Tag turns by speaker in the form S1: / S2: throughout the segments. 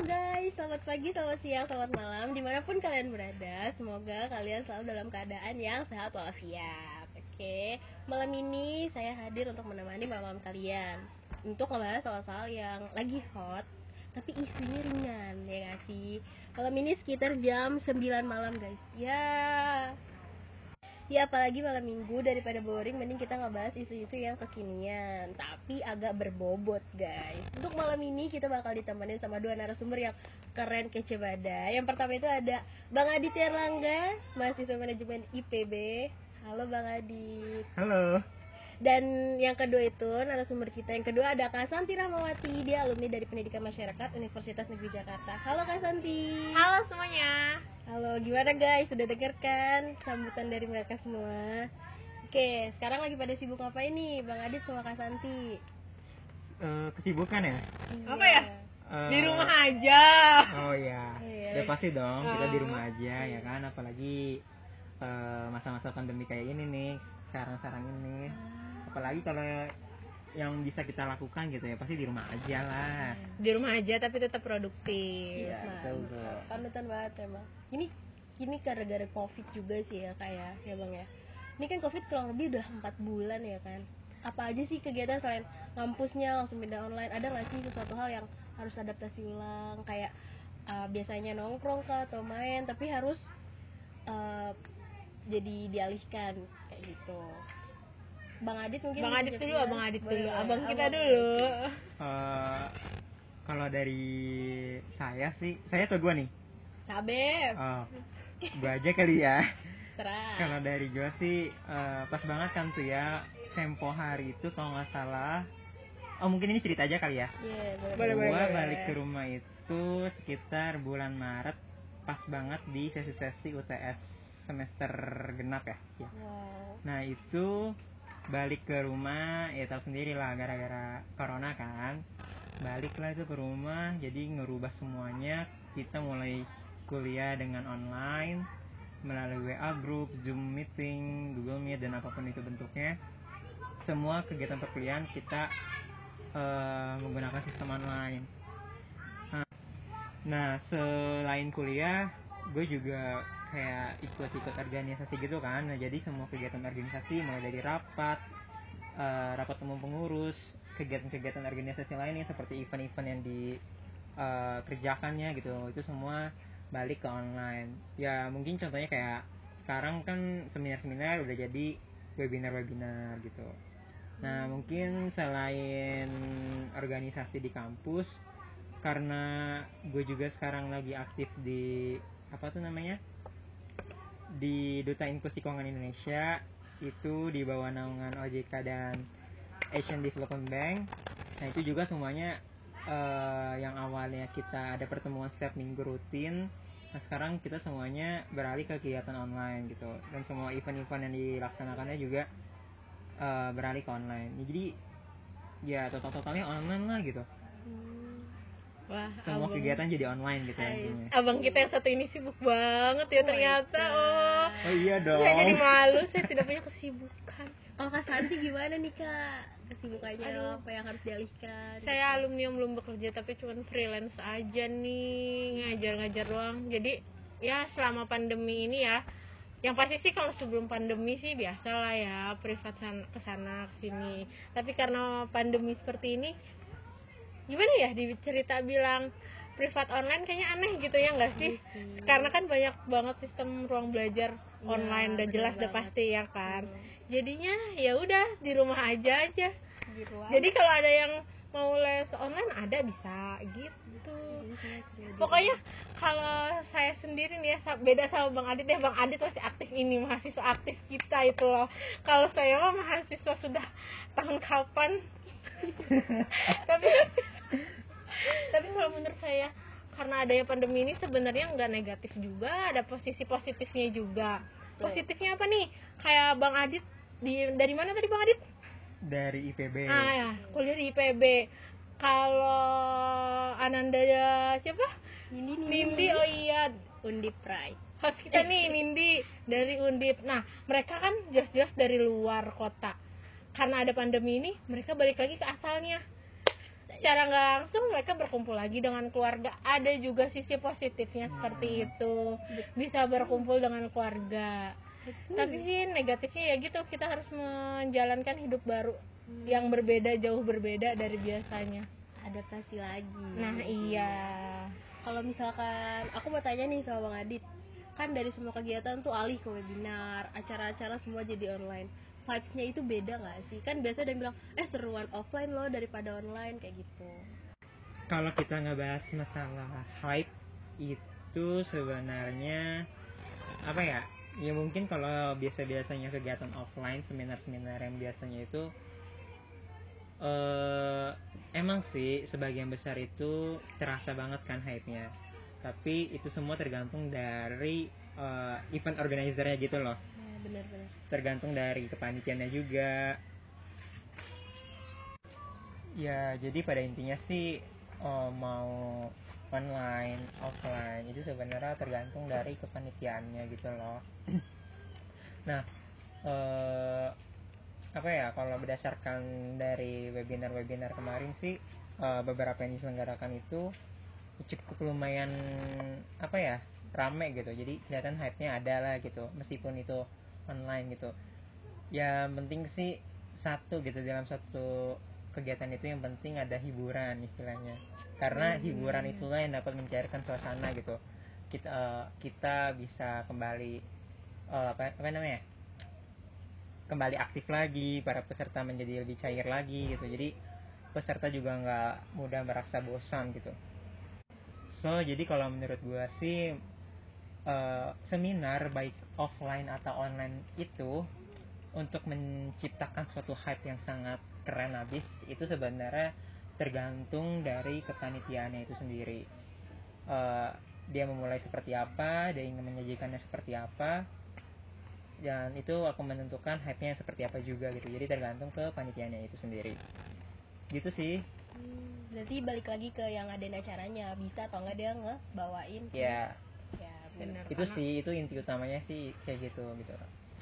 S1: guys, selamat pagi, selamat siang, selamat malam Di mana pun kalian berada Semoga kalian selalu dalam keadaan yang sehat walafiat. Oke, malam ini saya hadir untuk menemani malam kalian Untuk membahas soal-soal yang lagi hot Tapi isunya ringan, ya gak sih? Malam ini sekitar jam 9 malam guys. Ya, Ya apalagi malam minggu daripada boring mending kita ngebahas isu-isu yang kekinian. Tapi agak berbobot guys. Untuk malam ini kita bakal ditemenin sama dua narasumber yang keren kece badai. Yang pertama itu ada Bang Adit Erlangga Mahasiswa Manajemen IPB Halo Bang Adit.
S2: Halo.
S1: Dan yang kedua itu narasumber kita Yang kedua ada Kak Santi Ramawati Dia alumni dari Pendidikan Masyarakat Universitas Negeri Jakarta Halo Kak Santi
S3: Halo semuanya.
S1: Halo, gimana guys? Sudah denger kan sambutan dari mereka semua? Oke, sekarang lagi pada sibuk ngapain nih, Bang Adit sama Kak Santi?
S2: Eh, kesibukan ya?
S3: Apa ya?
S2: Eh,
S3: Di rumah aja.
S2: Oh iya.
S1: Iya.
S2: Udah pasti dong kita di rumah aja ya kan apalagi eh, masa-masa pandemi kayak ini nih, sekarang-sekarang ini. Apalagi kalau yang bisa kita lakukan gitu ya pasti di rumah aja lah.
S3: Di rumah aja tapi tetap produktif.
S2: Iya, betul, betul.
S1: Panutan banget emang. Ini ini gara-gara covid juga sih ya kayak ya bang ya. Ini kan covid kurang lebih udah empat bulan ya kan. Apa aja sih kegiatan selain ngampusnya langsung pindah online? Ada nggak sih sesuatu hal yang harus adaptasi ulang kayak uh, biasanya nongkrong kah atau main tapi harus uh, jadi dialihkan kayak gitu. Bang Adit mungkin
S3: Bang Adit dulu. Abang Adit dulu. Abang kita
S1: Abang.
S3: dulu.
S2: Eh, kalau dari saya sih, saya atau gua nih?
S1: Sabep.
S2: Oh, gua aja kali ya. Kalau dari gua sih eh, pas banget kan tuh ya tempo hari itu kalau nggak salah oh mungkin ini cerita aja kali ya
S1: Iya, boleh.
S3: Boleh, boleh,
S2: balik ke rumah itu sekitar bulan Maret pas banget di sesi-sesi UTS semester genap ya, ya.
S1: Wow.
S2: nah itu balik ke rumah ya tahu sendiri lah gara-gara corona kan. Baliklah itu ke rumah jadi ngerubah semuanya. Kita mulai kuliah dengan online melalui WA group, Zoom meeting, Google Meet dan apa pun itu bentuknya. Semua kegiatan perkuliahan kita eh, menggunakan sistem online. Nah selain kuliah gue juga kayak ikut-ikut organisasi gitu kan. Nah jadi semua kegiatan organisasi mulai dari rapat eh, rapat umum pengurus kegiatan-kegiatan organisasi lainnya seperti event-event yang dikerjakannya gitu. Itu semua balik ke online. Ya mungkin contohnya kayak sekarang kan seminar-seminar udah jadi webinar-webinar gitu. Nah mungkin selain organisasi di kampus karena gue juga sekarang lagi aktif di apa tuh namanya di Duta Inklusi Keuangan Indonesia itu di bawah naungan OJK dan Asian Development Bank. Nah itu juga semuanya eh, yang awalnya kita ada pertemuan setiap minggu rutin. Nah sekarang kita semuanya beralih ke kegiatan online gitu dan semua event-event yang dilaksanakannya juga eh, beralih ke online. Jadi ya total-totalnya online lah gitu.
S3: Wah,
S2: Semua
S3: abang,
S2: kegiatan jadi online gitu
S1: Hai.
S2: intinya.
S3: abang kita yang satu ini sibuk banget ya
S1: Oh
S3: ternyata. Oh,
S2: Oh iya dong.
S3: saya jadi malu. Saya tidak punya kesibukan.
S1: Kalau Kak Santi gimana nih Kak? Kesibukannya
S3: Aduh.
S1: apa yang harus dialihkan?
S3: Saya alumni yang belum bekerja tapi cuman freelance aja nih ngajar-ngajar doang. Jadi ya selama pandemi ini ya yang pasti sih kalau sebelum pandemi sih biasa lah ya privat san- ke sana ke sini tapi karena pandemi seperti ini gimana ya dicerita bilang privat online kayaknya aneh gitu ya nggak sih?
S1: Sih.
S3: karena kan banyak banget sistem ruang belajar
S1: Iya,
S3: online dan
S1: bener
S3: jelas udah pasti ya kan?
S1: Hmm.
S3: jadinya ya udah di rumah aja aja.
S1: Di ruang.
S3: jadi kalau ada yang mau les online ada bisa gitu.
S1: Di
S3: pokoknya kalau saya sendiri nih ya beda sama bang Adit ya bang Adit masih aktif ini mahasiswa aktif kita itu loh. Kalau saya mah mahasiswa sudah tahun kapan? Tapi tapi kalau menurut saya karena adanya pandemi ini sebenarnya nggak negatif juga ada posisi positifnya juga positifnya apa nih? Kayak bang Adit di dari mana tadi bang Adit?
S2: Dari IPB.
S3: ah ya kuliah di IPB kalau Ananda siapa?
S1: Nindi Nindi.
S3: Nindi oh iya.
S1: Undip Pride.
S3: host kita nih Nindi dari Undip. Nah mereka kan jelas-jelas dari luar kota. Karena ada pandemi ini mereka balik lagi ke asalnya secara nggak langsung mereka berkumpul lagi dengan keluarga. Ada juga sisi positifnya seperti itu. Bisa berkumpul dengan keluarga. Tapi sih negatifnya ya gitu kita harus menjalankan hidup baru yang berbeda jauh berbeda dari biasanya.
S1: Adaptasi lagi.
S3: Nah iya.
S1: Kalau misalkan aku mau tanya nih sama bang Adit. Kan dari semua kegiatan tuh alih ke webinar acara-acara semua jadi online vibes-nya itu beda nggak sih? Kan biasa ada yang bilang eh seruan offline loh daripada online kayak gitu.
S2: Kalau kita ngebahas masalah hype itu sebenarnya apa ya ya mungkin kalau biasa-biasanya kegiatan offline seminar-seminar yang biasanya itu eh emang sih sebagian besar itu terasa banget kan hype-nya. Tapi itu semua tergantung dari eh, event organizer-nya gitu loh
S1: bener-bener
S2: tergantung dari kepanitiaannya juga. Ya jadi pada intinya sih eh, mau online offline itu sebenarnya tergantung dari kepanitiaannya gitu loh. Nah eh, apa ya kalau berdasarkan dari webinar-webinar kemarin sih eh, beberapa yang diselenggarakan itu cukup lumayan apa ya rame gitu. Jadi kelihatan hype-nya ada lah gitu. Meskipun itu online gitu. Ya penting sih satu gitu dalam satu kegiatan itu yang penting ada hiburan istilahnya. Karena hiburan itulah yang dapat mencairkan suasana gitu. Kita eh, kita bisa kembali eh, apa apa namanya? Kembali aktif lagi para peserta menjadi lebih cair lagi gitu. Jadi peserta juga nggak mudah merasa bosan gitu. So jadi kalau menurut gua sih eh, seminar baik offline atau online itu untuk menciptakan suatu hype yang sangat keren habis itu sebenarnya tergantung dari kepanitiaannya itu sendiri. Eh, dia memulai seperti apa dia ingin menyajikannya seperti apa dan itu akan menentukan hype-nya seperti apa juga gitu. Jadi tergantung ke panitianya itu sendiri. Gitu sih.
S1: Hmm, berarti balik lagi ke yang ada acaranya bisa atau enggak dia ngebawain.
S2: Ya
S1: ya bener
S3: bener
S2: itu
S3: karena
S2: sih itu inti utamanya sih kayak gitu gitu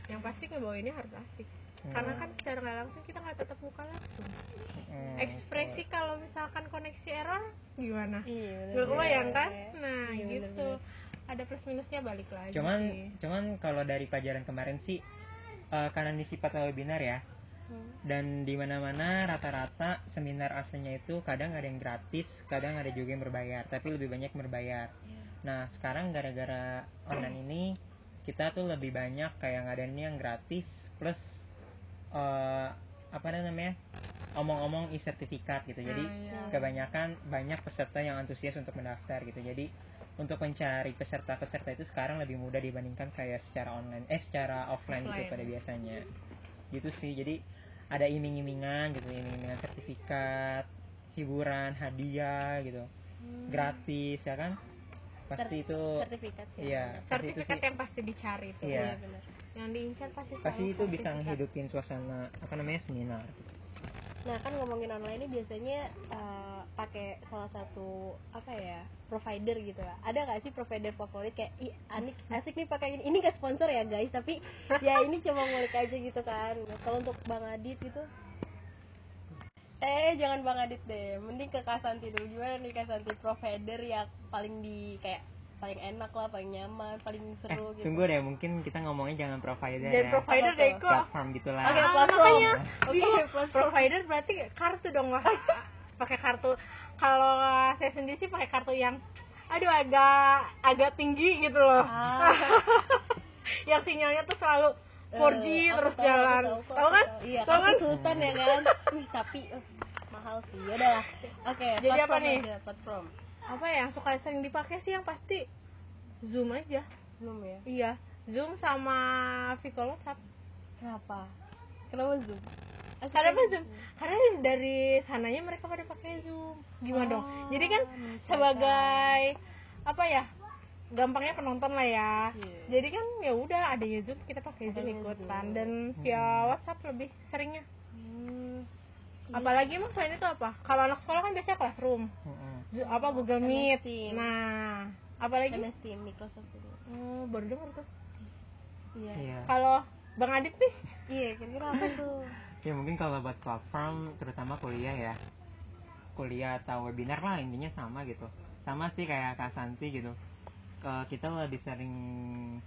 S3: yang pasti ngebawainnya harus asik
S2: Hmm.
S3: karena kan secara nggak langsung kita nggak tetap muka langsung
S2: Hmm,
S3: ekspresi kalau misalkan koneksi error gimana
S1: iya bener
S3: Gak kebayang kan?
S1: Iya,
S3: Nah
S1: Iya,
S3: gitu
S1: bener-bener.
S3: Ada plus minusnya balik lagi
S2: cuman
S3: sih.
S2: cuman kalau dari pelajaran kemarin sih eh, karena ini sifatnya webinar ya
S1: Hmm.
S2: dan di mana-mana rata-rata seminar aslinya itu kadang ada yang gratis kadang ada juga yang berbayar tapi lebih banyak berbayar
S1: Iya.
S2: Nah sekarang gara-gara online ini kita tuh lebih banyak kayak ngadain yang gratis plus eh, apa namanya omong-omong e-sertifikat gitu jadi
S3: Nah, iya.
S2: kebanyakan banyak peserta yang antusias untuk mendaftar gitu jadi untuk mencari peserta-peserta itu sekarang lebih mudah dibandingkan kayak secara online eh secara offline, gitu
S3: Offline.
S2: pada biasanya gitu sih jadi ada iming-imingan gitu iming-imingan sertifikat hiburan hadiah gitu
S1: Hmm.
S2: gratis ya kan pasti itu
S1: sertifikat ya.
S2: iya pasti itu
S3: Sertifikat
S2: sih
S3: yang pasti dicari tuh
S2: Iya.
S1: bener
S3: Yang diincar pasti
S2: pasti itu bisa
S3: sertifikat.
S2: ngehidupin suasana apa namanya seminar.
S1: Nah kan ngomongin online ini biasanya eh, pakai salah satu apa ya provider gitu ya. Ada nggak sih provider favorit kayak ih anik asik nih pakai ini. Ini gak sponsor ya guys tapi ya ini cuma ngulik aja gitu kan. Kalau untuk bang Adit gitu eh jangan bang Adit deh. Mending ke Kasanti dulu. Gimana nih Kasanti? Provider yang paling di kayak paling enak lah paling nyaman paling
S2: eh
S1: seru gitu.
S2: tunggu deh. Mungkin kita ngomongnya jangan provider
S3: Dan
S2: ya.
S3: Provider deh kok.
S2: platform gitulah
S1: Oke,
S3: Ah,
S1: platform.
S3: makanya.
S1: Oke,
S3: Iya,
S1: platform.
S3: provider berarti kartu dong lah pakai kartu. Kalau saya sendiri sih pakai kartu yang aduh agak agak tinggi gitu loh.
S1: Ah.
S3: yang sinyalnya tuh selalu 4G
S1: Eh, aku
S3: terus
S1: tahu,
S3: jalan.
S1: tahu,
S3: kan?
S1: iya
S3: tahu kan?
S1: sultan ya kan? Wih, tapi eh, mahal sih. Ya lah. Oke
S3: Jadi apa nih?
S1: aja, platform.
S3: Apa ya yang suka sering dipakai sih yang pasti zoom aja.
S1: Zoom ya?
S3: Iya zoom sama Vicol WhatsApp
S1: kenapa? Kenapa zoom?
S3: Karena apa zoom? Karena dari sananya mereka pada pakai zoom. Gimana dong?
S1: Oh,
S3: jadi kan sebagai apa ya gampangnya penonton lah ya.
S1: Iya.
S3: jadi kan ya udah ada ya zoom kita pakai zoom ikutan.
S1: Zoom.
S3: dan via WhatsApp lebih seringnya.
S1: Hmm.
S3: apalagi emang selain itu apa? Kalau anak sekolah kan biasanya classroom. Zo- apa Google Meet.
S1: Team.
S3: nah apalagi?
S1: MS Team Microsoft itu
S3: oh, baru dengar tuh.
S1: Iya.
S2: Iya.
S3: Kalau Bang Adit nih?
S1: Iya kira-kira apa tuh?
S2: Ya mungkin kalau buat platform terutama kuliah ya. Kuliah atau webinar lah intinya sama gitu. Sama sih kayak Kak Santi gitu kita lebih sering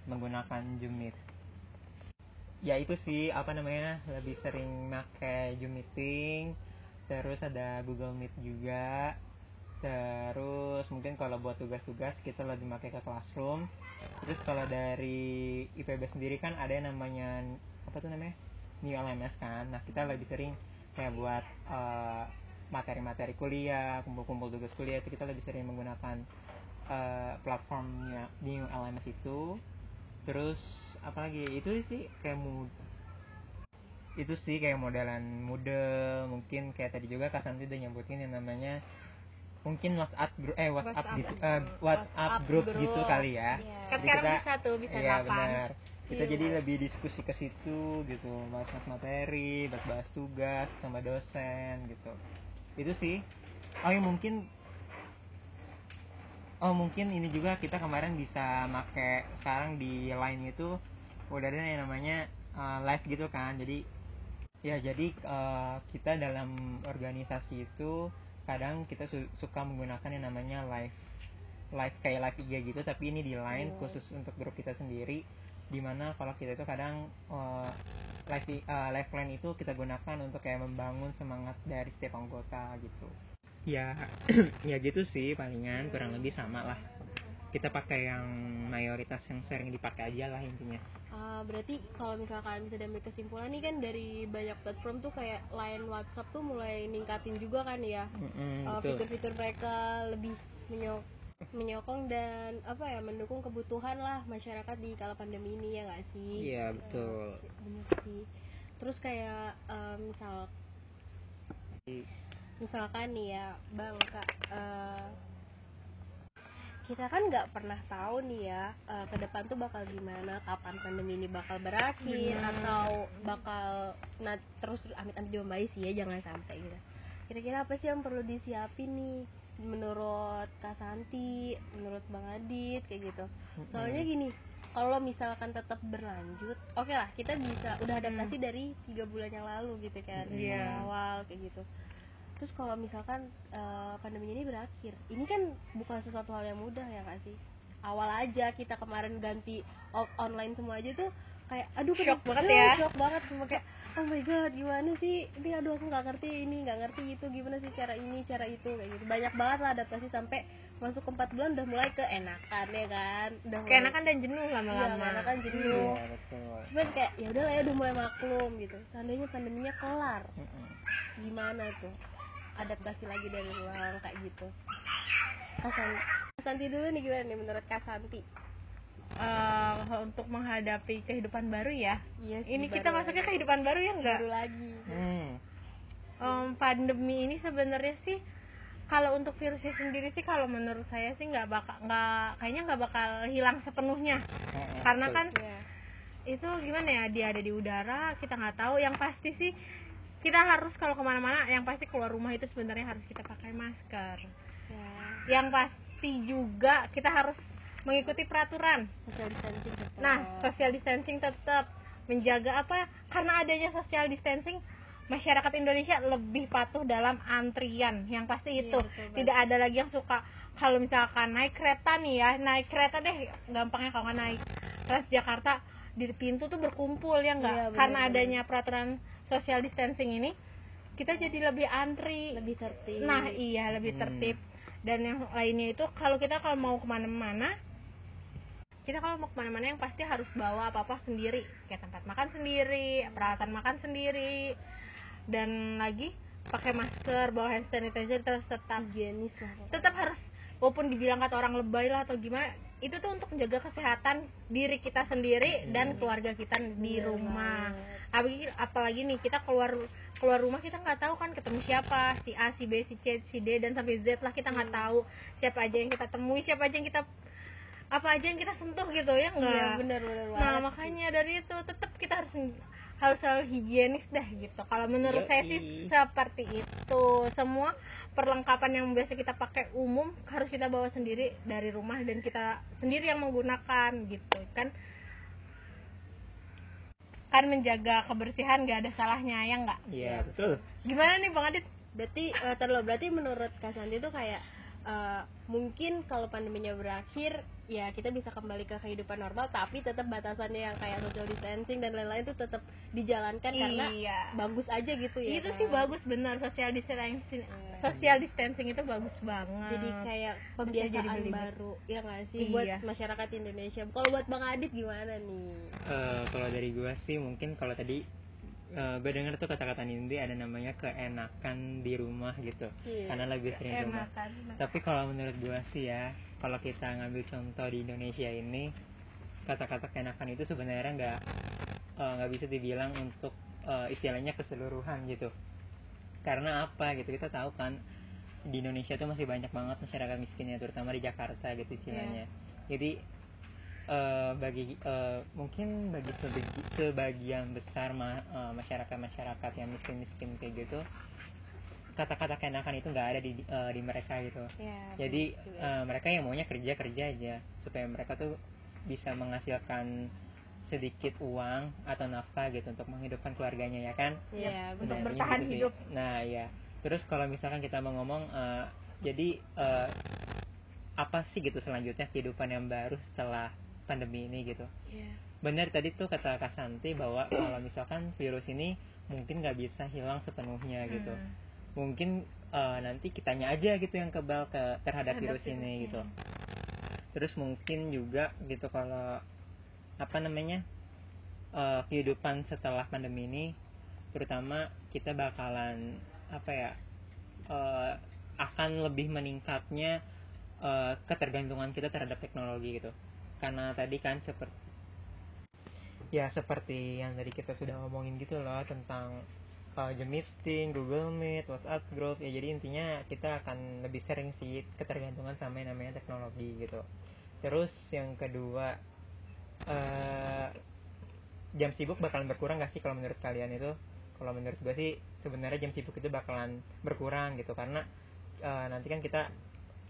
S2: menggunakan Zoom Meet. Ya itu sih apa namanya lebih sering pakai Zoom meeting terus ada Google Meet juga terus mungkin kalau buat tugas-tugas kita lebih pakai ke Classroom. Terus kalau dari IPB sendiri kan ada yang namanya apa tuh namanya New LMS kan. Nah kita lebih sering kayak buat eh, materi-materi kuliah kumpul-kumpul tugas kuliah itu kita lebih sering menggunakan eh, platformnya New LMS itu terus apalagi itu sih kayak mood itu sih kayak modelan Moodle mungkin kayak tadi juga Kak Santi udah nyebutin yang namanya mungkin WhatsApp group eh WhatsApp
S3: WhatsApp.
S2: gitu eh, WhatsApp group. gitu kali ya.
S1: Iya.
S3: kan sekarang
S2: kita-
S3: bisa tuh bisa
S2: Iya benar. Kita
S1: Iya.
S2: jadi lebih diskusi ke situ gitu, bahas-bahas materi, bahas-bahas tugas sama dosen gitu. Itu sih. Oh ya mungkin Oh mungkin ini juga kita kemarin bisa make sekarang di line itu udah ada yang namanya uh, live gitu kan. Jadi ya jadi uh, kita dalam organisasi itu kadang kita su- suka menggunakan yang namanya live live kayak live IG gitu tapi ini di line
S1: Oh.
S2: khusus untuk grup kita sendiri di mana kalau kita itu kadang uh, live uh, live line itu kita gunakan untuk kayak membangun semangat dari setiap anggota gitu ya ya gitu sih palingan kurang lebih sama lah kita pakai yang mayoritas yang sering dipakai aja lah intinya
S1: Ah, berarti kalau misalkan bisa diambil kesimpulan nih kan dari banyak platform tuh kayak line WhatsApp tuh mulai ningkatin juga kan ya
S2: Mm-mm,
S1: Uh,
S2: betul.
S1: fitur-fitur mereka lebih menyok menyokong dan apa ya mendukung kebutuhan lah masyarakat di kala pandemi ini ya nggak sih?
S2: Iya, betul.
S1: Ya, bener sih. Terus kayak um, misal misalkan nih ya bang kak eh, kita kan nggak pernah tahu nih ya eh, ke depan tuh bakal gimana kapan pandemi ini bakal berakhir
S3: Benar.
S1: atau bakal nah terus amit amit diombai sih ya jangan sampai gitu. Kira-kira apa sih yang perlu disiapin nih menurut Kak Santi menurut Bang Adit kayak gitu. Soalnya gini kalau misalkan tetap berlanjut oke lah kita bisa udah adaptasi dari tiga bulan yang lalu gitu kan
S3: Iya.
S1: awal kayak gitu terus kalau misalkan eh, pandemi ini berakhir ini kan bukan sesuatu hal yang mudah ya kak sih? Awal aja kita kemarin ganti online semua aja tuh kayak aduh
S3: Shock banget
S1: Aduh,
S3: ya.
S1: shock banget. Semua kayak oh my god gimana sih? Ini aduh aku nggak ngerti ini nggak ngerti itu gimana sih cara ini cara itu kayak gitu. Banyak banget lah adaptasi sampai masuk ke empat bulan udah mulai keenakan ya kan? Udah mulai
S3: keenakan dan jenuh
S1: iya,
S3: lama-lama
S1: keenakan jenuh.
S2: Iya, betul.
S1: Cuman kayak ya udah lah ya udah mulai maklum gitu. Seandainya pandeminya kelar. Gimana tuh adaptasi lagi dari ulang kayak gitu. Kasan Kasanti dulu nih gimana nih menurut Kasanti
S3: Eh, untuk menghadapi kehidupan baru ya?
S1: Iya
S3: ini kita masuknya kehidupan baru ya enggak
S1: baru lagi.
S2: Hmm.
S3: Em, pandemi ini sebenarnya sih kalau untuk virusnya sendiri sih kalau menurut saya sih nggak bakal nggak kayaknya nggak bakal hilang sepenuhnya.
S2: Mm-mm,
S3: karena
S2: betul.
S3: kan
S1: Iya.
S3: itu gimana ya dia ada di udara kita nggak tahu. Yang pasti sih kita harus kalau ke mana-mana yang pasti keluar rumah itu sebenarnya harus kita pakai masker
S1: ya
S3: yang pasti juga kita harus mengikuti peraturan
S1: social distancing tetap.
S3: Nah, social distancing tetap menjaga apa? Karena adanya social distancing, masyarakat Indonesia lebih patuh dalam antrian. Yang pasti
S1: Iya,
S3: itu.
S1: betul.
S3: Tidak ada lagi yang suka kalau misalkan naik kereta nih ya, naik kereta deh gampangnya kalau nggak naik Transjakarta di pintu tuh berkumpul ya enggak?
S1: Iya,
S3: Karena adanya peraturan social distancing ini, kita jadi lebih antri.
S1: lebih tertib
S3: Nah, iya lebih
S2: Hmm.
S3: tertib. Dan yang lainnya itu kalau kita kalau mau ke mana-mana, kita kalau mau ke mana-mana yang pasti harus bawa apa-apa sendiri, kayak tempat makan sendiri, peralatan makan sendiri, dan lagi pakai masker, bawa hand sanitizer terus tetap
S1: higienis lah
S3: tetap harus walaupun dibilang kata orang lebay lah atau gimana itu tuh untuk menjaga kesehatan diri kita sendiri dan keluarga kita di
S1: Bener
S3: rumah. apalagi apalagi nih kita keluar keluar rumah kita nggak tahu kan ketemu siapa si A si B si C si D dan sampai Z lah kita nggak tahu siapa aja yang kita temui siapa aja yang kita apa aja yang kita sentuh gitu ya
S1: iya
S3: nggak
S1: benar benar
S3: nah makanya dari itu tetap kita harus harus selalu higienis dah gitu. Kalau menurut saya sih
S2: Yoi.
S3: seperti itu. Semua perlengkapan yang biasa kita pakai umum harus kita bawa sendiri dari rumah dan kita sendiri yang menggunakan gitu kan. Kan menjaga kebersihan gak ada salahnya ya nggak?
S2: Iya, betul.
S3: gimana nih bang Adit?
S1: Berarti uh, terlalu berarti menurut Kak Santi itu kayak uh, mungkin kalau pandeminya berakhir ya kita bisa kembali ke kehidupan normal tapi tetap batasannya yang kayak social distancing dan lain-lain itu tetap dijalankan karena
S3: Iya.
S1: bagus aja gitu ya
S3: itu
S1: kan?
S3: sih bagus benar social distancing
S1: Iya.
S3: social distancing itu bagus banget
S1: jadi kayak pembiasaan
S3: jadi
S1: baru ya nggak sih
S3: Iya.
S1: buat masyarakat Indonesia kalau buat Bang Adit gimana nih
S2: Eh, kalau dari gua sih mungkin kalau tadi eh, gue dengar tuh kata-kata Nindi ada namanya keenakan di rumah gitu.
S1: Iya.
S2: karena lebih sering di rumah. Tapi kalau menurut gua sih ya kalau kita ngambil contoh di Indonesia ini kata-kata keenakan itu sebenarnya nggak eh, nggak bisa dibilang untuk eh, istilahnya keseluruhan gitu. Karena apa gitu? Kita tahu kan di Indonesia tuh masih banyak banget masyarakat miskinnya terutama di Jakarta gitu istilahnya. Jadi eh, bagi eh, mungkin bagi sebegi- sebagian besar ma- eh, masyarakat-masyarakat yang miskin-miskin kayak gitu kata-kata keenakan itu nggak ada di eh, di mereka gitu
S1: ya
S2: jadi
S1: betul.
S2: eh, mereka yang maunya kerja kerja aja supaya mereka tuh bisa menghasilkan sedikit uang atau nafkah gitu untuk menghidupkan keluarganya ya kan
S1: Iya,
S3: untuk
S2: Sebenarnya
S3: bertahan
S2: gitu sih.
S3: hidup.
S2: nah ya terus kalau misalkan kita mau ngomong eh, jadi eh, apa sih gitu selanjutnya kehidupan yang baru setelah pandemi ini gitu
S1: Iya.
S2: benar tadi tuh kata Kak Santi bahwa kalau misalkan virus ini mungkin nggak bisa hilang sepenuhnya gitu
S3: Hmm.
S2: mungkin eh, nanti kitanya aja gitu yang kebal ke terhadap
S3: Terhadap
S2: virus ini
S3: virusnya.
S2: gitu terus mungkin juga gitu kalau apa namanya eh, kehidupan setelah pandemi ini terutama kita bakalan apa ya eh, akan lebih meningkatnya eh, ketergantungan kita terhadap teknologi gitu karena tadi kan seperti ya seperti yang tadi kita sudah ngomongin gitu loh tentang uh, Zoom meeting, Google Meet, WhatsApp group ya jadi intinya kita akan lebih sering sih ketergantungan sama yang namanya teknologi gitu. Terus yang kedua eh jam sibuk bakalan berkurang gak sih kalau menurut kalian itu? Kalau menurut gue sih sebenarnya jam sibuk itu bakalan berkurang gitu karena eh, nanti kan kita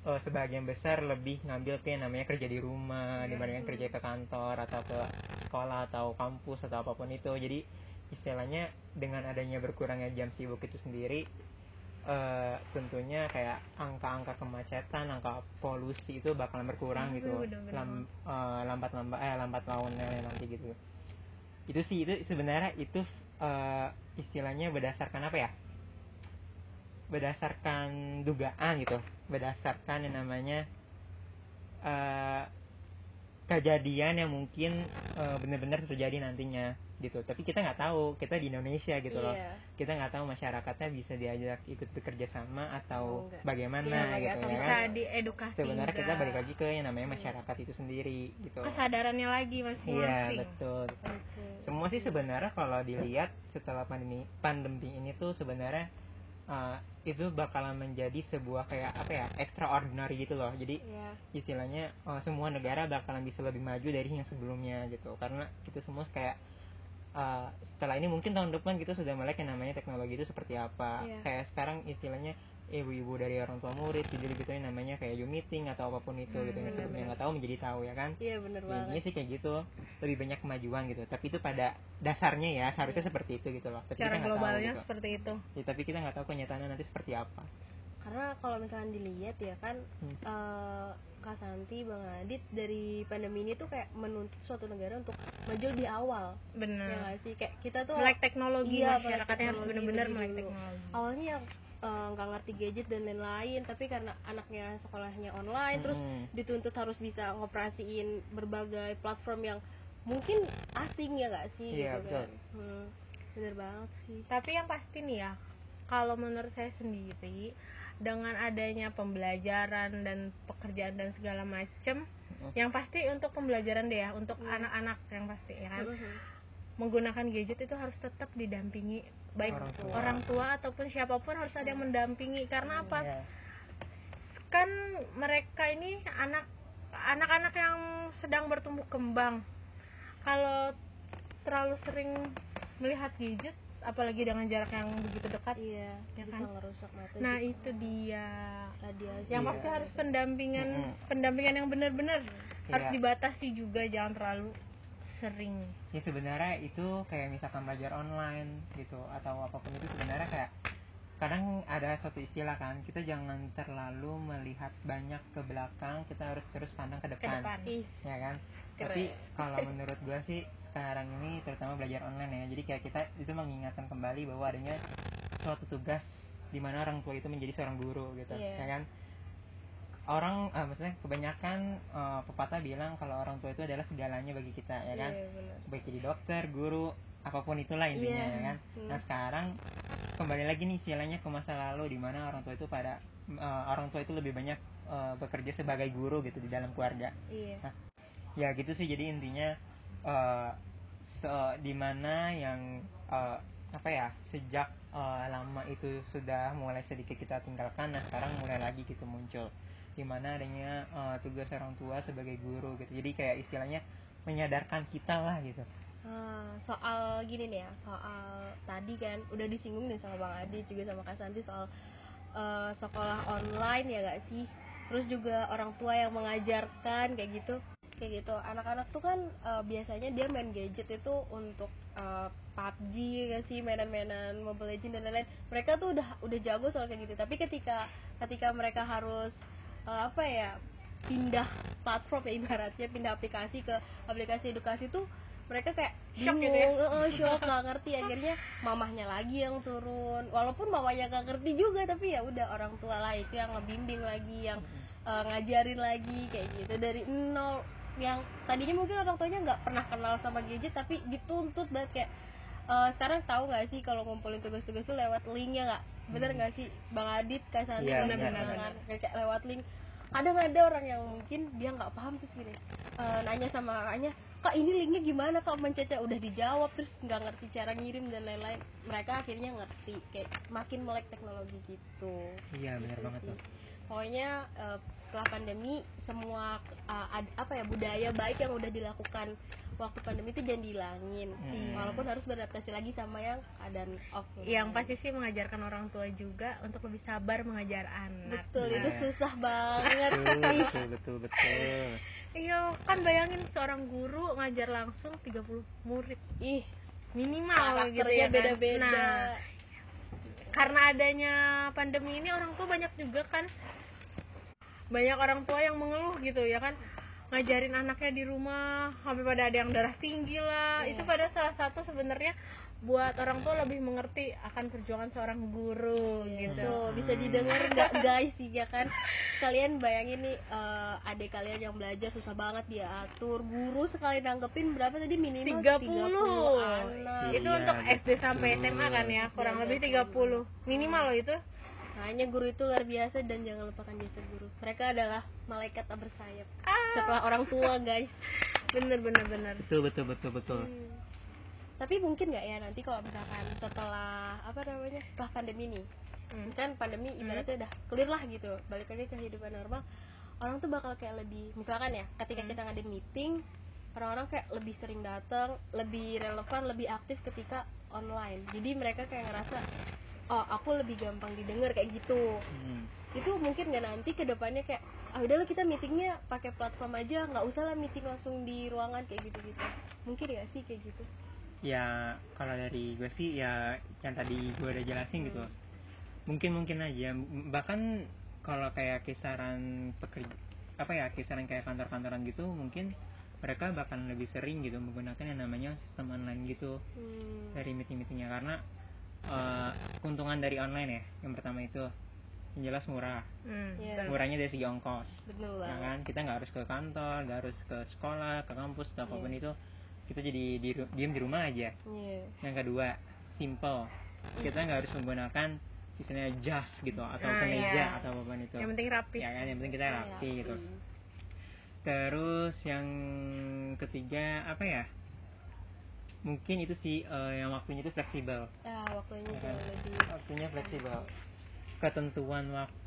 S2: eh, sebagian besar lebih ngambil ke yang namanya kerja di rumah dibandingkan kerja ke kantor atau ke sekolah atau kampus atau apa pun itu jadi istilahnya dengan adanya berkurangnya jam sibuk itu sendiri eh, tentunya kayak angka-angka kemacetan, angka polusi itu bakalan berkurang
S3: Aduh,
S2: gitu,
S3: bener-bener.
S2: Lam, eh, lambat lambat eh lambat launnya nanti gitu. Itu sih itu sebenarnya itu eh, istilahnya berdasarkan apa ya? Berdasarkan dugaan gitu, berdasarkan yang namanya eh, kejadian yang mungkin eh, benar-benar terjadi nantinya gitu. Tapi kita nggak tahu kita di Indonesia gitu loh.
S1: Iya.
S2: kita nggak tahu masyarakatnya bisa diajak ikut bekerja sama atau
S1: Oh,
S2: bagaimana
S3: Iya,
S2: gitu
S3: atau
S2: ya. kan
S3: diedukasi
S2: sebenarnya kita balik lagi ke yang namanya masyarakat itu sendiri gitu.
S3: Kesadarannya lagi masing-masing.
S2: Iya betul.
S1: Oke.
S2: semua sih sebenarnya kalau dilihat setelah pandemi pandemi ini tuh sebenarnya uh, itu bakalan menjadi sebuah kayak apa ya extraordinary gitu loh jadi
S1: Iya.
S2: istilahnya uh, semua negara bakalan bisa lebih maju dari yang sebelumnya gitu karena kita semua kayak uh, setelah ini mungkin tahun depan kita sudah melek yang namanya teknologi itu seperti apa
S1: Iya.
S2: kayak sekarang istilahnya ibu-ibu dari orang tua murid jadi gitu yang namanya kayak Zoom meeting atau apa pun itu gitu yang
S3: Hmm,
S2: sebelumnya nggak tahu menjadi tahu ya kan?
S1: Iya bener
S2: Ya, intinya
S1: banget.
S2: sih kayak gitu lebih banyak kemajuan gitu. Tapi itu pada dasarnya ya seharusnya seperti itu gitu loh. Tapi
S3: secara
S2: kita nggak tahu
S3: globalnya
S2: gitu.
S3: seperti itu.
S2: Ya, tapi kita nggak tahu kenyataannya nanti seperti apa.
S1: Karena kalau misalkan dilihat ya kan
S2: Hmm.
S1: eh, Kak Santi, Bang Adit dari pandemi ini tuh kayak menuntut suatu negara untuk maju di awal. Ya
S3: benar
S1: nggak sih? Kayak kita tuh
S3: melek teknologi
S1: Iya,
S3: masyarakatnya harus benar-benar melek teknologi.
S1: Awalnya yang eh, nggak ngerti gadget dan lain-lain, tapi karena anaknya sekolahnya online terus
S2: Mm-mm.
S1: dituntut harus bisa ngoperasiin berbagai platform yang mungkin asing ya nggak sih
S2: Iya,
S1: gitu
S2: betul.
S1: kan. Hmm, bener banget sih.
S3: tapi yang pasti nih ya kalau menurut saya sendiri dengan adanya pembelajaran dan pekerjaan dan segala macem
S2: Mm.
S3: yang pasti untuk pembelajaran deh ya untuk
S1: Hmm.
S3: anak-anak yang pasti ya kan menggunakan gadget itu harus tetap didampingi baik
S2: Orang tua.
S3: orang tua ataupun siapa pun harus ada yang mendampingi karena apa
S2: Ya.
S3: kan mereka ini anak anak-anak yang sedang bertumbuh kembang kalau terlalu sering melihat gadget apalagi dengan jarak yang begitu dekat
S1: Iya,
S3: Ya
S1: bisa
S3: kan?
S1: ngerusak mata.
S3: nah
S1: juga.
S3: itu dia
S1: radiasi.
S3: yang
S2: Iya.
S3: pasti harus pendampingan
S2: Mm-mm.
S3: pendampingan yang benar-benar harus
S2: Iya.
S3: dibatasi juga jangan terlalu sering.
S2: Ya sebenarnya itu kayak misalkan belajar online gitu atau apa pun itu sebenarnya kayak kadang ada satu istilah kan kita jangan terlalu melihat banyak ke belakang kita harus terus pandang ke
S3: ke
S2: depan,
S3: depan
S2: ya kan?
S1: Keren.
S2: tapi kalau menurut gua sih sekarang ini terutama belajar online ya jadi kayak kita itu mengingatkan kembali bahwa adanya suatu tugas di mana orang tua itu menjadi seorang guru gitu
S1: Iya.
S2: ya kan orang eh, maksudnya kebanyakan eh, pepatah bilang kalau orang tua itu adalah segalanya bagi kita ya kan
S1: Iya, benar.
S2: baik jadi dokter guru apa pun itulah intinya
S1: Iya.
S2: ya kan nah sekarang kembali lagi nih istilahnya ke masa lalu di mana orang tua itu pada eh, orang tua itu lebih banyak eh, bekerja sebagai guru gitu di dalam keluarga
S1: Iya.
S2: ya gitu sih jadi intinya eh se- di mana yang eh, apa ya sejak eh, lama itu sudah mulai sedikit kita tinggalkan nah sekarang mulai lagi gitu muncul di mana adanya eh, tugas orang tua sebagai guru gitu jadi kayak istilahnya menyadarkan kita lah gitu
S1: Ah, soal gini nih ya, soal tadi kan udah disinggung nih sama Bang Adi juga sama Kak Santi soal eh, sekolah online ya gak sih? Terus juga orang tua yang mengajarkan kayak gitu. Kayak gitu. Anak-anak tuh kan eh, biasanya dia main gadget itu untuk eh, PUBG gak sih, mainan-mainan Mobile Legends dan lain-lain. Mereka tuh udah udah jago soal kayak gitu. Tapi ketika ketika mereka harus eh, apa ya? pindah platform ya ibaratnya pindah aplikasi ke aplikasi edukasi tuh mereka kayak
S3: Shock
S1: bingung,
S3: gitu ya?
S1: eh, shock nggak ngerti akhirnya mamahnya lagi yang turun walaupun mamanya nggak ngerti juga tapi ya udah orang tua lah itu yang ngebimbing lagi yang eh, ngajarin lagi kayak gitu dari nol yang tadinya mungkin orang tuanya nggak pernah kenal sama gadget tapi dituntut banget kayak eh, sekarang tahu nggak sih kalau ngumpulin tugas-tugas tuh lewat linknya nggak bener nggak sih? Bang Adit kak Santi
S2: Iya,
S1: bener
S2: benar,
S1: bener kayak lewat link. Kadang ada orang yang mungkin dia nggak paham terus gini eh, nanya sama kakaknya kak ini linknya gimana kak? Mencetnya udah dijawab terus nggak ngerti cara ngirim dan lain-lain. Mereka akhirnya ngerti kayak makin melek teknologi gitu.
S2: Iya benar
S1: Gitu
S2: banget
S1: sih.
S2: tuh
S1: pokoknya eh, setelah pandemi semua eh, ad- apa ya budaya baik yang udah dilakukan waktu pandemi itu jangan dihilangin.
S2: Hmm.
S1: walaupun harus beradaptasi lagi sama yang keadaan offline
S3: yang pasti sih mengajarkan orang tua juga untuk lebih sabar mengajar anak.
S1: Betul
S2: Nah.
S1: itu susah banget.
S2: Betul betul betul
S3: iya kan bayangin seorang guru ngajar langsung 30 murid.
S1: Ih
S3: minimal gitu ya kan?
S1: beda-beda.
S3: Nah, karena adanya pandemi ini orang tua banyak juga kan banyak orang tua yang mengeluh gitu ya kan? Ngajarin anaknya di rumah sampai pada ada yang darah tinggi lah.
S1: Iya.
S3: itu pada salah satu sebenarnya buat orang tua lebih mengerti akan perjuangan seorang guru gitu.
S1: Tuh, bisa didengar nggak guys? Sih ya kan? Kalian bayangin nih eh, adik kalian yang belajar susah banget dia atur guru sekali nanggepin berapa tadi? Minimal
S3: 30
S1: anak.
S3: Itu
S2: Iya,
S3: untuk SD sampai. SMA kan ya kurang
S1: Iya,
S3: lebih
S1: betul.
S3: 30 minimal loh itu
S1: Makanya guru itu luar biasa dan jangan lupakan jasa guru. Mereka adalah malaikat tak bersayap.
S3: ah,
S1: Setelah orang tua, guys.
S3: bener bener bener
S2: betul betul betul betul
S1: Hmm. Tapi mungkin nggak ya nanti kalau misalkan setelah apa namanya setelah pandemi nih,
S3: Hmm.
S1: kan pandemi ibaratnya udah clear lah gitu, balik lagi ke kehidupan normal. Orang tuh bakal kayak lebih, misalkan ya, ketika
S3: Hmm.
S1: kita ngadain meeting, orang-orang kayak lebih sering datang, lebih relevan, lebih aktif ketika online. Jadi mereka kayak ngerasa, oh aku lebih gampang didengar kayak gitu.
S2: Hmm.
S1: itu mungkin nggak nanti ke depannya kayak ah udahlah kita meetingnya pakai platform aja nggak usah lah meeting langsung di ruangan kayak gitu gitu mungkin ya sih kayak gitu.
S2: Ya kalau dari gue sih ya yang tadi gue udah jelasin gitu.
S1: Hmm.
S2: mungkin mungkin aja. Bahkan kalau kayak kisaran pekerja apa ya kisaran kayak kantor-kantoran gitu mungkin mereka bahkan lebih sering gitu menggunakan yang namanya sistem online gitu.
S1: Hmm.
S2: dari meeting-meetingnya. Karena eh, keuntungan dari online ya yang pertama itu. Yang jelas murah.
S3: Hmm,
S1: Iya.
S3: betul.
S2: murahnya dari segi ongkos.
S1: Betul.
S2: Ya kan? Kita nggak harus ke kantor nggak harus ke sekolah ke kampus atau apa pun
S1: Iya.
S2: itu kita jadi di, diem di rumah aja.
S1: Iya.
S2: yang kedua simple. Kita nggak harus menggunakan istilahnya jas gitu atau
S3: Ah,
S2: kemeja
S3: iya.
S2: atau apa pun itu.
S3: Yang penting rapi.
S2: Ya kan? Yang penting kita rapi
S1: Iya.
S2: gitu terus yang ketiga apa ya mungkin itu sih eh, yang waktunya itu fleksibel.
S1: Ah waktunya
S2: Ya kan?
S1: lebih
S2: waktunya fleksibel. Ketentuan waktu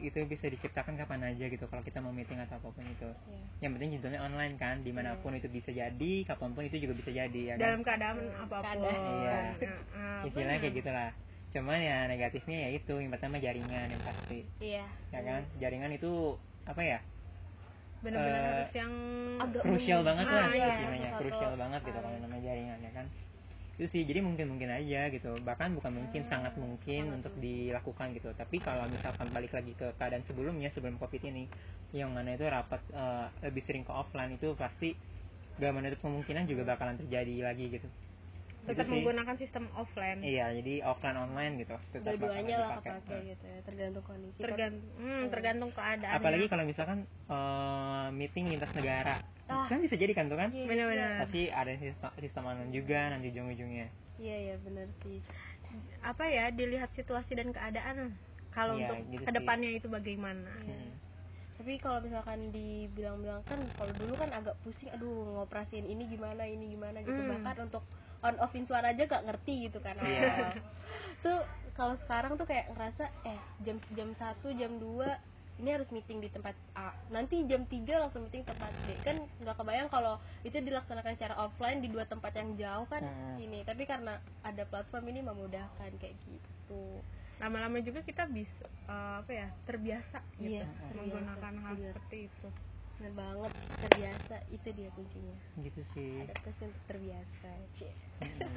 S2: itu bisa diciptakan kapan aja gitu kalau kita mau meeting atau apa pun itu.
S1: Ya.
S2: yang penting judulnya online kan di mana pun itu bisa jadi kapan pun itu juga bisa jadi ya
S3: dalam
S2: kan
S3: keadaan
S1: Hmm,
S3: apa pun.
S1: Keadaan.
S2: Iya.
S3: Nah,
S2: istilahnya kayak gitulah. Cuman ya negatifnya ya itu yang pertama jaringan yang pasti.
S1: Iya.
S2: Ya kan? Jaringan itu apa ya
S3: bener-bener
S2: Eh,
S3: harus yang
S1: agak
S2: krusial banget
S3: Ah,
S2: lah
S3: iya,
S2: istilahnya.
S1: Satu.
S2: Krusial banget gitu kalau namanya jaringan ya kan? Itu sih jadi mungkin mungkin aja gitu. Bahkan bukan mungkin
S1: Hmm,
S2: sangat mungkin
S1: sangat
S2: untuk
S1: mungkin.
S2: dilakukan gitu. Tapi kalau misalkan balik lagi ke keadaan sebelumnya sebelum covid ini yang mana itu rapat eh, lebih sering ke offline itu pasti gak menutup kemungkinan juga bakalan terjadi lagi gitu
S3: tetap
S2: Itu sih.
S3: menggunakan sistem offline
S2: iya jadi offline online gitu tetap
S1: dua-duanya lah kepake
S2: dipakai.
S1: gitu ya tergantung kondisi
S3: tergantung hmm, tergantung keadaan
S2: apalagi kalau misalkan eh, meeting lintas negara
S1: Ah.
S2: kan bisa jadi kan tuh kan
S1: Iya,
S3: Bener-bener.
S2: pasti ada sistem, sistem online juga nanti ujung-ujungnya
S1: iya iya benar sih
S3: apa ya dilihat situasi dan keadaan kalau
S2: Iya,
S3: untuk
S2: gitu sih.
S3: ke depannya itu bagaimana
S1: Iya.
S2: Hmm.
S1: tapi kalau misalkan dibilang-bilang kan kalau dulu kan agak pusing aduh ngoperasiin ini gimana ini gimana gitu
S3: Hmm.
S1: bahkan untuk on offin suara aja gak ngerti gitu kan. Awal. tuh kalau sekarang tuh kayak ngerasa eh jam jam satu jam 2 ini harus meeting di tempat A. Nanti jam 3 langsung meeting tempat B. Kan nggak kebayang kalau itu dilaksanakan secara offline di dua tempat yang jauh kan
S2: Hmm.
S1: ini. Tapi karena ada platform ini memudahkan kayak gitu.
S3: Lama-lama juga kita bisa eh, apa ya terbiasa gitu
S1: Iya,
S3: menggunakan
S1: terbiasa,
S3: hal seperti itu
S1: bener banget terbiasa itu dia kuncinya
S2: gitu sih
S1: adaptasi untuk terbiasa Cie.
S2: Hmm.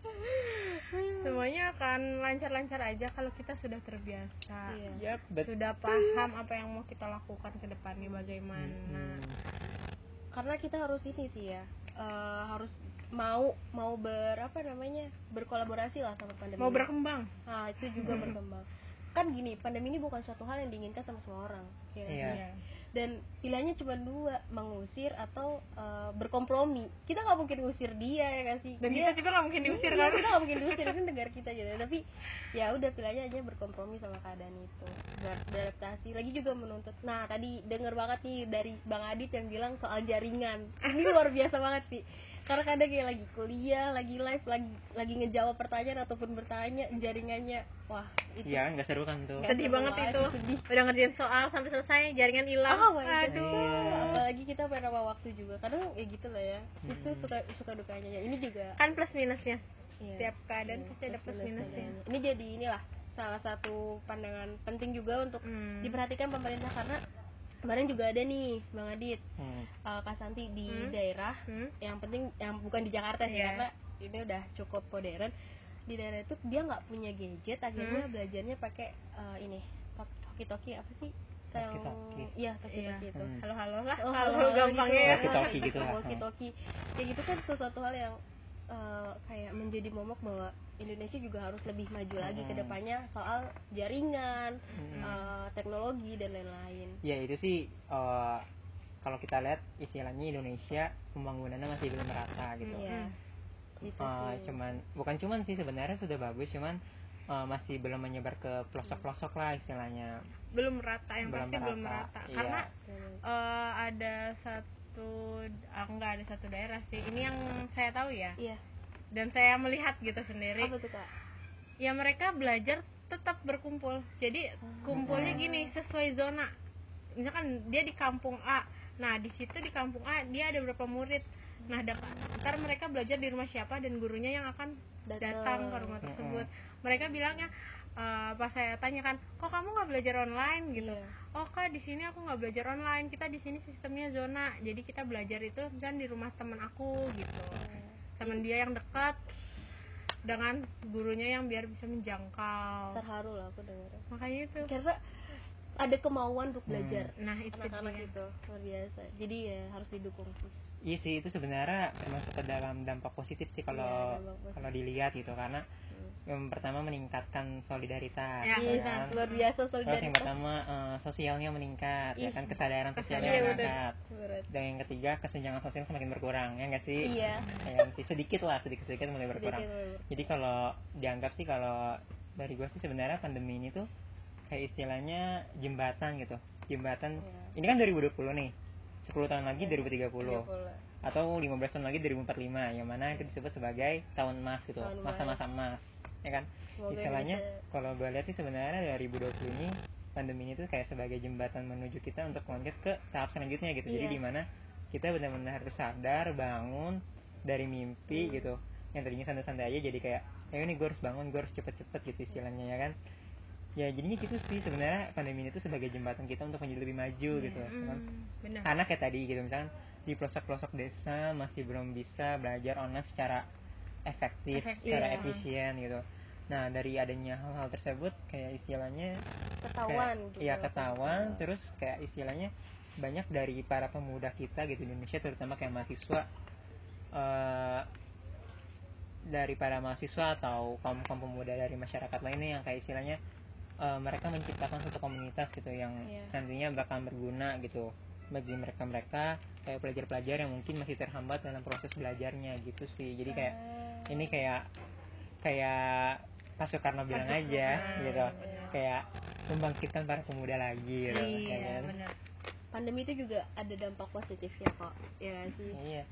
S3: semuanya akan lancar-lancar aja kalau kita sudah terbiasa
S1: Iya.
S2: Bet-
S3: sudah paham apa yang mau kita lakukan ke depannya bagaimana
S2: Hmm.
S1: karena kita harus ini sih ya eh, harus mau mau ber apa namanya berkolaborasi lah sama pandemi
S3: mau berkembang
S1: nah itu juga berkembang kan gini pandemi ini bukan suatu hal yang diinginkan sama semua orang ya nggak
S2: Iya.
S1: Dan pilihannya cuma dua mengusir atau eh, berkompromi. Kita nggak mungkin ngusir dia ya kan sih?
S3: Dan
S1: dia
S3: kita juga nggak mungkin diusir
S1: Iya,
S3: kan?
S1: kita nggak mungkin diusir itu negara kita gitu. Tapi ya udah pilihannya aja berkompromi sama keadaan itu. Ber- beradaptasi. Lagi juga menuntut. Nah tadi denger banget nih dari bang Adit yang bilang soal jaringan. Ini luar biasa banget sih karena kadang kayak lagi kuliah lagi live lagi lagi ngejawab pertanyaan ataupun bertanya jaringannya wah itu
S2: Iya, nggak seru kan tuh.
S3: Sedih banget itu
S1: sedih.
S3: udah ngerjain soal sampai selesai jaringan hilang
S1: God.
S3: aduh
S2: Iya.
S1: apalagi kita pada waktu juga kadang ya gitu lah ya itu
S2: Hmm.
S1: suka suka dukanya ya ini juga
S3: kan plus minusnya
S1: Iya.
S3: setiap keadaan
S1: Iya,
S3: pasti ada plus
S1: minus
S3: minusnya
S1: adanya. Ini jadi inilah salah satu pandangan penting juga untuk
S3: Hmm.
S1: diperhatikan pemerintah karena kemarin juga ada nih Bang Adit
S2: Hmm.
S1: uh, Kak Santi di
S3: Hmm.
S1: daerah
S3: Hmm?
S1: yang penting yang bukan di Jakarta sih
S3: Iya.
S1: karena ini udah cukup modern di daerah itu dia nggak punya gadget akhirnya
S3: Hmm.
S1: belajarnya pakai uh, ini toki toki apa sih yang iya toki
S3: Iya.
S1: toki itu
S2: Hmm.
S3: halo halo lah
S1: Oh,
S3: halo
S1: halo-halo
S3: gampangnya
S1: gitu.
S3: ya
S2: Walkie-talkie gitu lah.
S1: Walkie-talkie. ya gitu kan sesuatu hal yang eh, kayak menjadi momok bahwa Indonesia juga harus lebih maju lagi ke depannya soal jaringan
S2: Hmm.
S1: eh, teknologi dan lain-lain
S2: Ya itu sih eh, kalau kita lihat istilahnya Indonesia pembangunannya masih belum merata gitu.
S3: Hmm.
S1: Iya. Gitu sih.
S2: cuman bukan cuman sih sebenarnya sudah bagus cuman eh, masih belum menyebar ke pelosok-pelosok lah istilahnya.
S3: belum merata yang
S2: Belum
S3: pasti belum
S2: merata,
S3: merata
S2: iya.
S3: karena
S1: Hmm.
S3: eh, ada satu ah, enggak ada satu daerah sih. Ini yang saya tahu ya?
S1: Iya.
S3: Dan saya melihat gitu sendiri.
S1: Apa tuh kak?
S3: Ya mereka belajar tetap berkumpul. Jadi kumpulnya gini sesuai zona. Misalkan dia di kampung A. Nah di situ di kampung A dia ada berapa murid. Nah da- ntar mereka belajar di rumah siapa dan gurunya yang akan
S1: Datang.
S3: datang. ke rumah tersebut. Mereka bilangnya eh, pas saya tanya kan kok kamu nggak belajar online? Gitu.
S1: Iya.
S3: oh kak di sini aku nggak belajar online. Kita di sini sistemnya zona. Jadi kita belajar itu kan di rumah teman aku gitu. Teman dia yang dekat dengan gurunya yang biar bisa menjangkau.
S1: Terharu lah aku dengar.
S3: Makanya itu.
S1: Karena ada kemauan untuk belajar
S3: nah itu
S1: anak-anak itu. Luar biasa. Jadi ya harus didukung sih.
S2: Iya sih itu sebenarnya termasuk ke dalam dampak positif sih kalau
S1: Iya,
S2: kalau dilihat gitu. Karena
S1: Hmm.
S2: Yang pertama meningkatkan solidaritas
S3: Ya,
S2: ya
S1: Iya,
S2: kan?
S1: luar biasa
S2: Terus yang
S1: solidaritas.
S2: pertama eh, sosialnya meningkat ya
S1: Ih.
S2: kan? Kesadaran sosialnya
S3: Iya,
S2: meningkat.
S1: Berat.
S2: dan yang ketiga kesenjangan sosial semakin berkurang ya nggak sih?
S1: Iya.
S2: Ya sih sedikit lah sedikit sedikit mulai berkurang.
S1: Sedikit
S2: jadi kalau dianggap sih kalau dari gue sih sebenarnya pandemi ini tuh kayak istilahnya jembatan gitu. Jembatan
S1: Iya.
S2: ini kan 2020 nih. 10 tahun lagi 2030
S1: 30.
S2: atau 15 tahun lagi 2045 yang mana itu disebut sebagai tahun emas gitu. Masa-masa emas ya kan?
S1: Semoga
S2: istilahnya
S1: Indonesia-
S2: kalau gue lihat sih sebenarnya 2020 ini pandemi ini tuh kayak sebagai jembatan menuju kita untuk lanjut ke tahap selanjutnya gitu. Jadi
S1: Iya.
S2: di mana kita benar-benar harus sadar bangun dari mimpi
S1: Hmm.
S2: gitu. Yang tadinya santai-santai aja jadi kayak ayo nih gue harus bangun gue harus cepet-cepet gitu istilahnya ya kan? Ya jadinya gitu sih sebenarnya pandemi ini tuh sebagai jembatan kita untuk menjadi lebih maju gitu ya kan?
S3: Hmm, benar.
S2: Karena kayak tadi gitu misalkan di pelosok-pelosok desa masih belum bisa belajar online secara efektif,
S3: Efektif,
S2: secara
S1: iya.
S2: efisien gitu. Nah dari adanya hal-hal tersebut kayak istilahnya
S1: ketahuan
S2: kayak,
S1: gitu
S2: iya ketahuan terus kayak istilahnya banyak dari para pemuda kita gitu di Indonesia terutama kayak mahasiswa eh dari para mahasiswa atau kaum kaum pemuda dari masyarakat lainnya yang kayak istilahnya eh, mereka menciptakan satu komunitas gitu yang
S1: Iya.
S2: nantinya bakal berguna gitu bagi mereka mereka kayak pelajar-pelajar yang mungkin masih terhambat dalam proses belajarnya gitu sih jadi kayak
S1: Ah.
S2: ini kayak kayak Pak Soekarno bilang
S3: Pak
S2: aja
S3: Soekarno,
S2: gitu
S3: benar.
S2: kayak membangkitkan para pemuda lagi gitu ya
S3: iya
S2: kan?
S3: benar
S1: pandemi itu juga ada dampak positifnya kok ya sih
S2: iya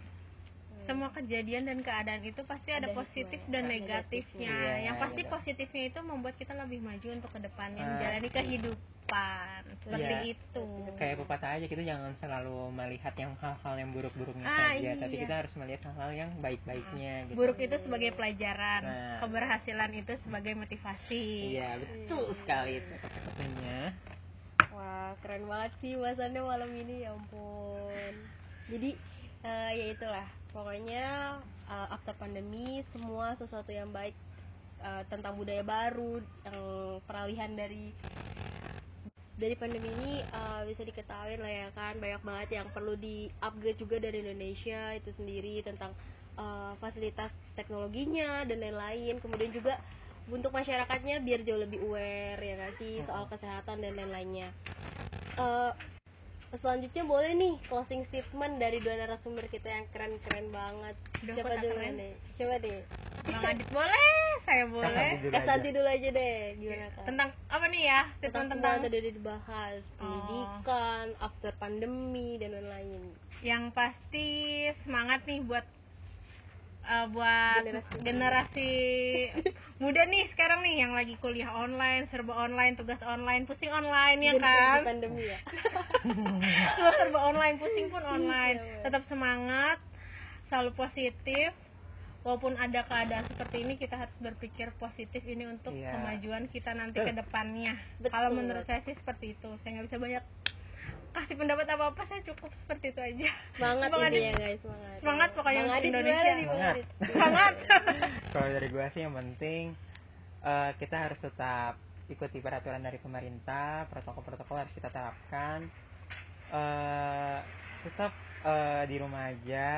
S3: semua kejadian dan keadaan itu pasti ada,
S1: Ada
S3: positif dan negatifnya.
S2: negatifnya. Iya,
S3: yang pasti
S2: gitu.
S3: positifnya itu membuat kita lebih maju untuk ke depannya
S2: Ah.
S3: menjalani kehidupan seperti
S2: Iya.
S3: itu.
S2: kayak pepatah aja kita jangan selalu melihat yang hal-hal yang buruk-buruknya
S3: Ah,
S2: saja tapi
S3: iya.
S2: kita harus melihat hal-hal yang baik-baiknya gitu
S3: Buruk itu sebagai pelajaran,
S2: Nah.
S3: keberhasilan itu sebagai motivasi.
S2: iya betul sekali itu katanya
S1: Wah, keren banget sih bahasannya malam ini, ya ampun. Jadi, eh, ya itulah, pokoknya eh, after pandemi semua sesuatu yang baik eh, tentang budaya baru, yang peralihan dari dari pandemi ini eh, bisa diketahui lah ya kan banyak banget yang perlu di upgrade juga dari Indonesia itu sendiri tentang eh, fasilitas teknologinya dan lain-lain. Kemudian juga untuk masyarakatnya biar jauh lebih aware ya nggak sih soal kesehatan dan lain-lainnya. Eh, selanjutnya boleh nih closing statement dari dua narasumber kita yang keren-keren banget.
S3: Udah tak
S1: dulu
S3: keren.
S1: nih? Coba deh.
S3: Bang Adit boleh, saya boleh.
S2: Aja.
S1: Santi dulu aja deh. Gimana kak?
S3: Tentang apa nih ya?
S1: tentang
S3: Tentang,
S1: yang tadi dibahas. Pendidikan after pandemi dan lain-lain.
S3: Yang pasti semangat nih buat uh, buat
S1: Generasi.
S3: generasi muda nih sekarang nih yang lagi kuliah online, serba online, tugas online, pusing online ya
S1: Jadi
S3: kan?
S1: di pandemi ya
S3: serba online, pusing pun online.
S1: Iya,
S3: Tetap semangat, selalu positif. Walaupun ada keadaan seperti ini, kita harus berpikir positif ini untuk
S2: Iya.
S3: kemajuan kita nanti ke depannya. Kalau menurut saya sih seperti itu. Saya nggak bisa banyak kasih pendapat apa apa, saya cukup seperti itu aja.
S1: semangat ini
S3: Adit.
S1: ya guys semangat
S3: Semangat pokoknya untuk
S1: Adit
S3: Indonesia.
S2: Semangat.
S3: Semangat.
S2: kalau dari gua sih yang penting eh, kita harus tetap ikuti peraturan dari pemerintah protokol-protokol harus kita terapkan eh tetap eh, di rumah aja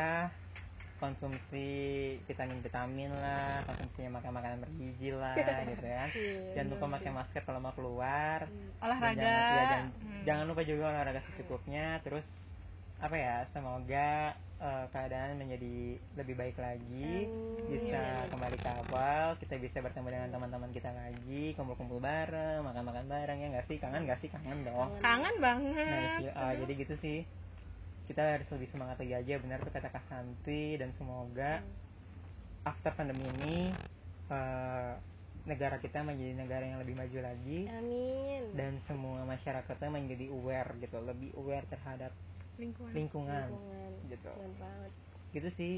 S2: konsumsi vitamin-vitamin lah konsumsinya makan makanan bergizi lah gitu ya.
S1: Iya,
S2: jangan lupa pakai masker kalau mau keluar.
S3: Olahraga.
S2: Dan jangan, ya, jangan,
S3: Hmm.
S2: jangan lupa juga olahraga secukupnya. Terus apa ya semoga eh, keadaan menjadi lebih baik lagi.
S1: Amin.
S2: bisa kembali ke awal kita bisa bertemu dengan teman-teman kita lagi. Kumpul-kumpul bareng makan-makan bareng ya nggak sih? Kangen nggak sih? Kangen dong.
S3: Kangen banget.
S2: nah iya, ah, jadi gitu sih kita harus lebih semangat lagi aja benar tuh kata Kak Santi dan semoga after pandemi ini eh, negara kita menjadi negara yang lebih maju lagi.
S1: Amin.
S2: Dan semua masyarakatnya menjadi aware gitu lebih aware terhadap
S3: Lingkungan.
S2: lingkungan
S1: Lingkungan.
S2: gitu.
S1: Banget.
S2: Gitu sih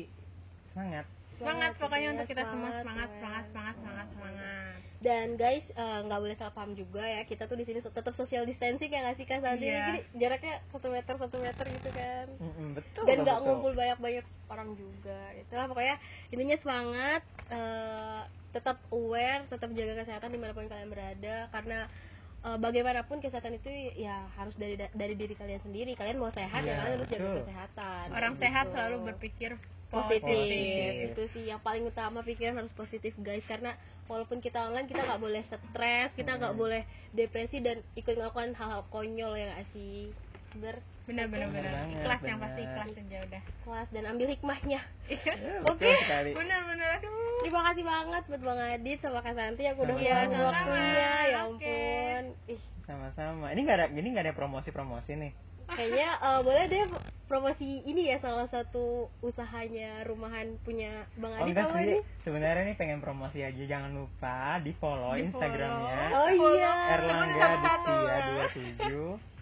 S2: semangat
S3: Semangat pokoknya
S1: ya,
S3: untuk kita semua.
S1: semangat,
S3: semangat, semangat, semangat, semangat,
S1: dan guys eh, nggak boleh salah paham juga ya kita tuh di sini tetap social distancing ya nggak sih Santi
S3: Iya.
S1: Ini jaraknya satu meter satu meter gitu kan.
S2: Mm-mm, betul
S1: dan nggak ngumpul banyak banyak orang juga. Itulah pokoknya intinya semangat eh, tetap aware tetap jaga kesehatan di mana pun kalian berada. Karena eh, bagaimanapun kesehatan itu ya harus dari dari diri kalian sendiri. Kalian mau sehat
S2: Iya,
S1: ya kalian harus jaga kesehatan.
S3: Orang
S1: Gitu.
S3: sehat selalu berpikir
S1: positif.
S2: Positif.
S1: itu sih yang paling utama pikiran harus positif guys karena walaupun kita online kita nggak boleh stres kita nggak
S2: Hmm.
S1: boleh depresi dan ikut melakukan hal-hal konyol ya nggak sih ber
S3: Benar, benar,
S2: Benar
S3: benar.
S2: banget,
S3: Ikhlas yang pasti ikhlas aja udah.
S1: kelas dan ambil hikmahnya
S2: Ya,
S1: Oke.
S2: sekali
S3: Benar, benar. Aduh.
S1: terima kasih banget buat bang Adit sama Kak Santi yang udah meluangkan waktunya ya
S3: Oke.
S1: ampun ih
S2: sama-sama ini nggak ada ini nggak ada promosi-promosi nih
S1: kayaknya eh, boleh deh promosi ini ya salah satu usahanya rumahan punya bang
S2: oh enggak sih.
S1: nih
S2: sebenarnya nih pengen promosi aja jangan lupa di follow
S3: Di-follow.
S2: instagramnya.
S1: Oh iya.
S2: Erlangga. Ditya 27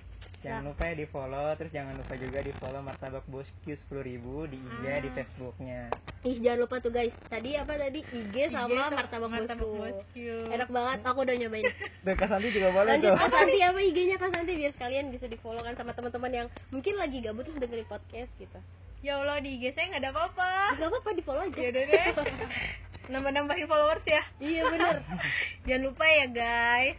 S2: jangan lupa ya di follow terus jangan lupa juga di follow martabak bosku 10.000 di IG di
S3: Ah.
S2: Facebooknya.
S1: Ih jangan lupa tuh guys. Tadi apa tadi? IG sama
S3: sama
S1: martabak bosku
S3: bosku.
S1: Enak banget aku udah nyobain.
S2: Tuh Kak Santi juga boleh
S1: Lanjut
S2: tuh.
S1: Kak Santi apa IG-nya Kak Santi? Biar sekalian bisa di follow kan sama teman-teman yang Mungkin lagi gabut terus dengerin podcast gitu.
S3: Ya Allah di IG saya nggak ada apa-apa.
S1: Gak apa-apa di follow aja.
S3: Ya udah deh. nambah-nambahin followers ya.
S1: Iya bener.
S3: Jangan lupa ya guys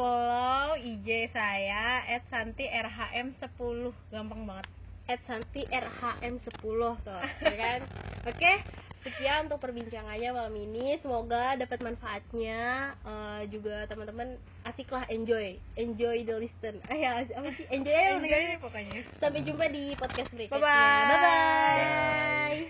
S3: follow IG saya @santi_rhm10 gampang banget.
S1: At Santi RHM 10 tuh ya kan? Oke sekian untuk perbincangannya malam ini. Semoga dapat manfaatnya. Eh, juga teman-teman asik lah enjoy. Enjoy the listen. Eh ya apa sih? Enjoy
S3: enjoy
S1: udah.
S3: pokoknya.
S1: Sampai jumpa di podcast berikutnya.
S3: Bye-bye.
S1: bye, -bye.